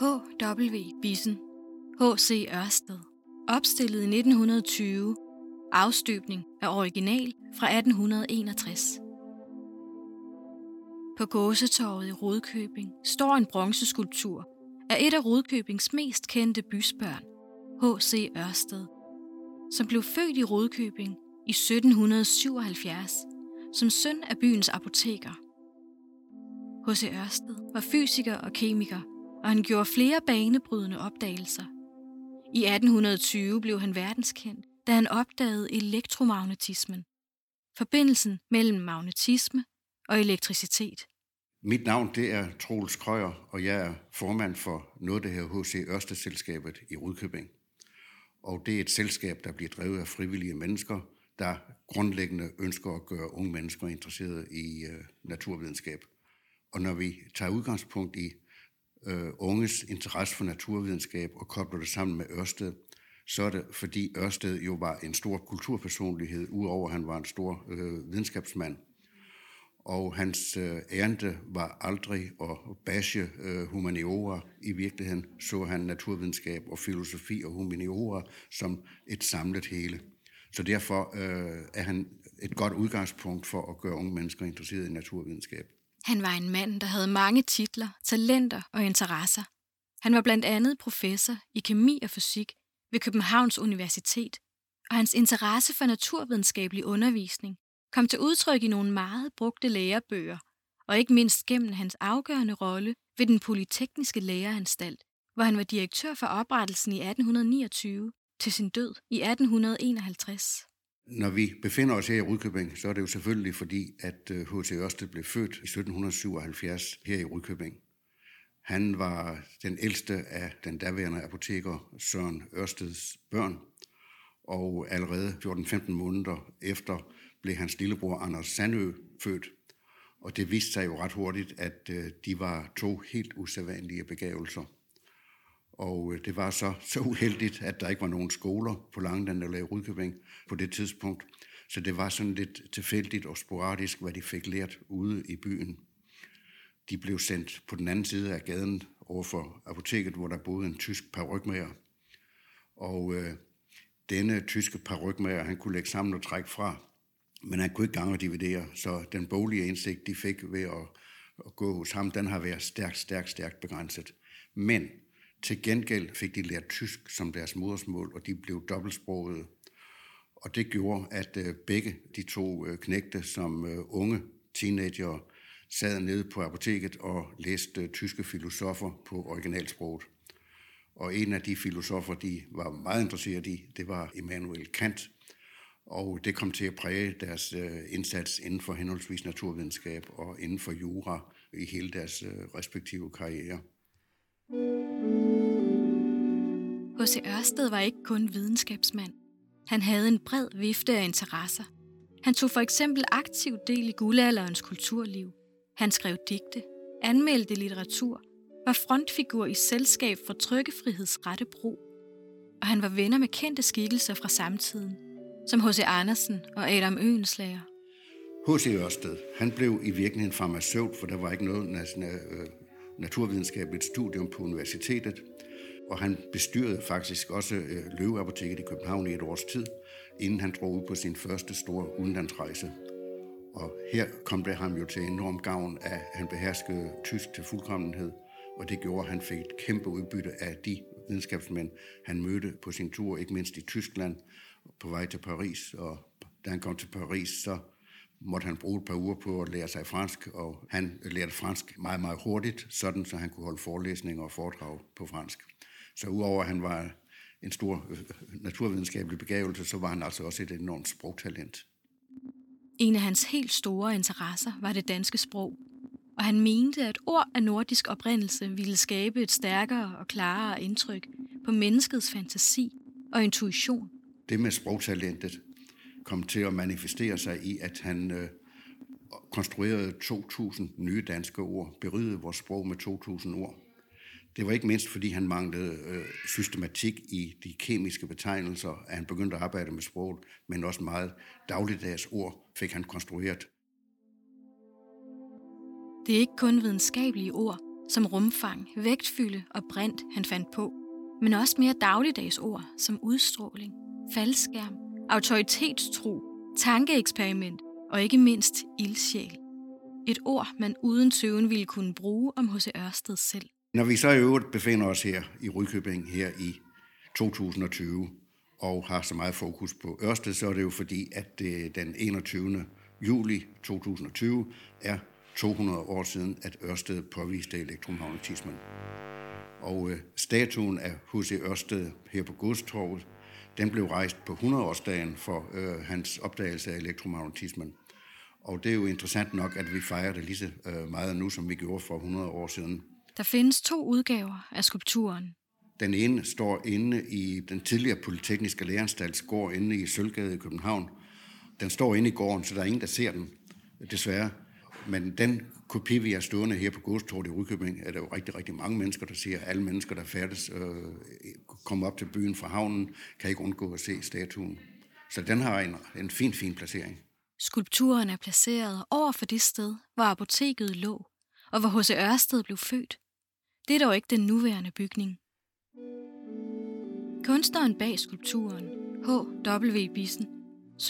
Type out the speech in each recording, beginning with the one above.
H.W. Bissen, H.C. Ørsted, opstillet i 1920, afstøbning af original fra 1861. På gåsetorvet i Rodkøbing står en bronzeskulptur af et af Rodkøbings mest kendte bysbørn, H.C. Ørsted, som blev født i Rodkøbing i 1777 som søn af byens apoteker. H.C. Ørsted var fysiker og kemiker, og han gjorde flere banebrydende opdagelser. I 1820 blev han verdenskendt, da han opdagede elektromagnetismen, forbindelsen mellem magnetisme og elektricitet. Mit navn det er Troels Krøyer, og jeg er formand for noget, der hedder H.C. Ørsted-selskabet i Rudkøbing. Og det er et selskab, der bliver drevet af frivillige mennesker, der grundlæggende ønsker at gøre unge mennesker interesserede i øh, naturvidenskab. Og når vi tager udgangspunkt i øh, unges interesse for naturvidenskab og kobler det sammen med Ørsted, så er det fordi Ørsted jo var en stor kulturpersonlighed, udover at han var en stor øh, videnskabsmand. Og hans øh, ærende var aldrig at bashe øh, humaniora. I virkeligheden så han naturvidenskab og filosofi og humaniora som et samlet hele. Så derfor øh, er han et godt udgangspunkt for at gøre unge mennesker interesserede i naturvidenskab. Han var en mand, der havde mange titler, talenter og interesser. Han var blandt andet professor i kemi og fysik ved Københavns Universitet, og hans interesse for naturvidenskabelig undervisning kom til udtryk i nogle meget brugte lærebøger, og ikke mindst gennem hans afgørende rolle ved den polytekniske læreranstalt, hvor han var direktør for oprettelsen i 1829 til sin død i 1851. Når vi befinder os her i Rudkøbing, så er det jo selvfølgelig fordi, at øh, H.C. Ørsted blev født i 1777 her i Rudkøbing. Han var den ældste af den daværende apoteker Søren Ørsteds børn, og allerede 14-15 måneder efter blev hans lillebror Anders Sandø født. Og det viste sig jo ret hurtigt, at øh, de var to helt usædvanlige begavelser. Og øh, det var så, så uheldigt, at der ikke var nogen skoler på Langeland eller i Rydkøbing på det tidspunkt. Så det var sådan lidt tilfældigt og sporadisk, hvad de fik lært ude i byen. De blev sendt på den anden side af gaden over for apoteket, hvor der boede en tysk parrykmager. Og øh, denne tyske parrykmager, han kunne lægge sammen og trække fra, men han kunne ikke gange og dividere, så den boglige indsigt, de fik ved at, at gå hos ham, den har været stærkt, stærkt, stærkt begrænset. Men til gengæld fik de lært tysk som deres modersmål, og de blev dobbeltsprogede. Og det gjorde, at øh, begge de to øh, knægte som øh, unge teenager sad nede på apoteket og læste tyske filosofer på originalsproget. Og en af de filosofer, de var meget interesseret i, det var Immanuel Kant. Og det kom til at præge deres indsats inden for henholdsvis naturvidenskab og inden for jura i hele deres respektive karriere. H.C. Ørsted var ikke kun videnskabsmand. Han havde en bred vifte af interesser. Han tog for eksempel aktiv del i guldalderens kulturliv. Han skrev digte, anmeldte litteratur, var frontfigur i selskab for trykkefrihedsrette brug. Og han var venner med kendte skikkelser fra samtiden, som H.C. Andersen og Adam Øenslager. H.C. Ørsted, han blev i virkeligheden farmaceut, for der var ikke noget national, øh, naturvidenskabeligt studium på universitetet og han bestyrede faktisk også øh, Løveapoteket i København i et års tid, inden han drog ud på sin første store udenlandsrejse. Og her kom det ham jo til enorm gavn, at han beherskede tysk til fuldkommenhed, og det gjorde, at han fik et kæmpe udbytte af de videnskabsmænd, han mødte på sin tur, ikke mindst i Tyskland, på vej til Paris. Og da han kom til Paris, så måtte han bruge et par uger på at lære sig fransk, og han lærte fransk meget, meget hurtigt, sådan så han kunne holde forelæsninger og foredrag på fransk. Så udover at han var en stor øh, naturvidenskabelig begavelse, så var han altså også et enormt sprogtalent. En af hans helt store interesser var det danske sprog, og han mente, at ord af nordisk oprindelse ville skabe et stærkere og klarere indtryk på menneskets fantasi og intuition. Det med sprogtalentet kom til at manifestere sig i, at han øh, konstruerede 2.000 nye danske ord, berigede vores sprog med 2.000 ord. Det var ikke mindst, fordi han manglede øh, systematik i de kemiske betegnelser, at han begyndte at arbejde med sproget, men også meget dagligdags ord fik han konstrueret. Det er ikke kun videnskabelige ord, som rumfang, vægtfylde og brint, han fandt på, men også mere dagligdags ord som udstråling, faldskærm, autoritetstro, tankeeksperiment og ikke mindst ildsjæl. Et ord, man uden tøven ville kunne bruge om H.C. Ørsted selv. Når vi så i øvrigt befinder os her i Rykøbing her i 2020 og har så meget fokus på Ørsted, så er det jo fordi, at det den 21. juli 2020 er 200 år siden, at Ørsted påviste elektromagnetismen. Og øh, statuen af H.C. Ørsted her på Godstorvet, den blev rejst på 100-årsdagen for øh, hans opdagelse af elektromagnetismen. Og det er jo interessant nok, at vi fejrer det lige så øh, meget nu, som vi gjorde for 100 år siden. Der findes to udgaver af skulpturen. Den ene står inde i den tidligere Polytekniske Læreanstalts gård inde i Sølvgade i København. Den står inde i gården, så der er ingen, der ser den, desværre. Men den kopi, vi har stående her på Godstort i Rykøbing, er der jo rigtig, rigtig mange mennesker, der ser. Alle mennesker, der færdes, øh, kommer op til byen fra havnen, kan ikke undgå at se statuen. Så den har en, en fin, fin placering. Skulpturen er placeret over for det sted, hvor apoteket lå, og hvor H.C. Ørsted blev født. Det er dog ikke den nuværende bygning. Kunstneren bag skulpturen, H.W. Bissen, 1798-1868,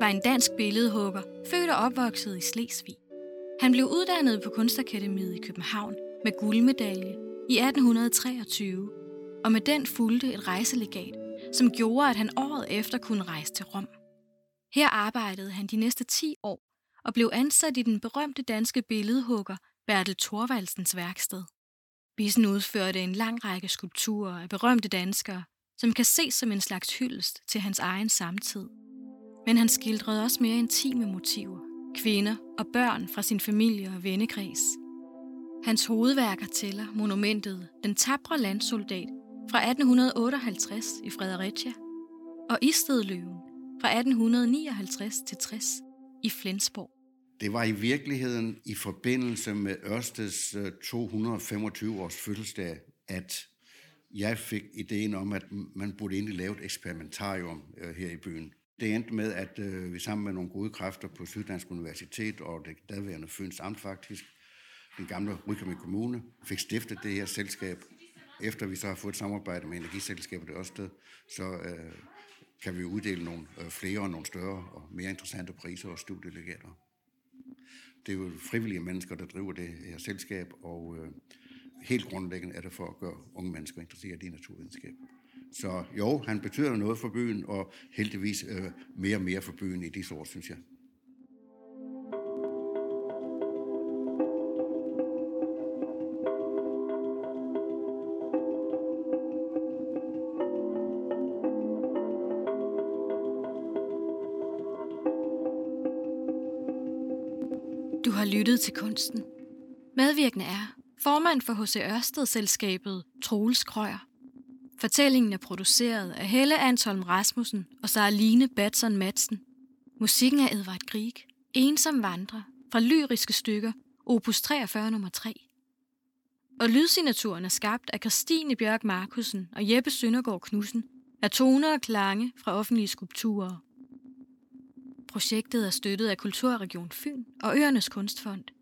var en dansk billedhugger, født og opvokset i Slesvig. Han blev uddannet på Kunstakademiet i København med guldmedalje i 1823, og med den fulgte et rejselegat, som gjorde, at han året efter kunne rejse til Rom. Her arbejdede han de næste 10 år og blev ansat i den berømte danske billedhugger Bertel Thorvaldsens værksted. Bissen udførte en lang række skulpturer af berømte danskere, som kan ses som en slags hyldest til hans egen samtid. Men han skildrede også mere intime motiver, kvinder og børn fra sin familie og vennekreds. Hans hovedværker tæller monumentet Den tabre landsoldat fra 1858 i Fredericia og Istedløven fra 1859 til 60 i Flensborg. Det var i virkeligheden i forbindelse med Ørsteds 225-års øh, fødselsdag, at jeg fik ideen om, at man burde egentlig lave et eksperimentarium øh, her i byen. Det endte med, at øh, vi sammen med nogle gode kræfter på Syddansk Universitet og det daværende Fyns Amt faktisk, den gamle Rykøbing Kommune, fik stiftet det her selskab. Efter vi så har fået et samarbejde med Energiselskabet i Ørsted, så øh, kan vi uddele nogle øh, flere og nogle større og mere interessante priser og studielegater. Det er jo frivillige mennesker, der driver det her selskab, og øh, helt grundlæggende er det for at gøre unge mennesker interesseret i naturvidenskab. Så jo, han betyder noget for byen, og heldigvis øh, mere og mere for byen i disse år, synes jeg. Du har lyttet til kunsten. Medvirkende er formand for H.C. Ørsted-selskabet Troels Krøyer. Fortællingen er produceret af Helle Antolm Rasmussen og Saraline Batson Madsen. Musikken er Edvard Grieg. Ensom vandrer fra lyriske stykker, opus 43 nummer 3. Og lydsignaturen er skabt af Christine Bjørk Markusen og Jeppe Søndergaard Knudsen af toner og klange fra offentlige skulpturer. Projektet er støttet af Kulturregion Fyn og Øernes Kunstfond –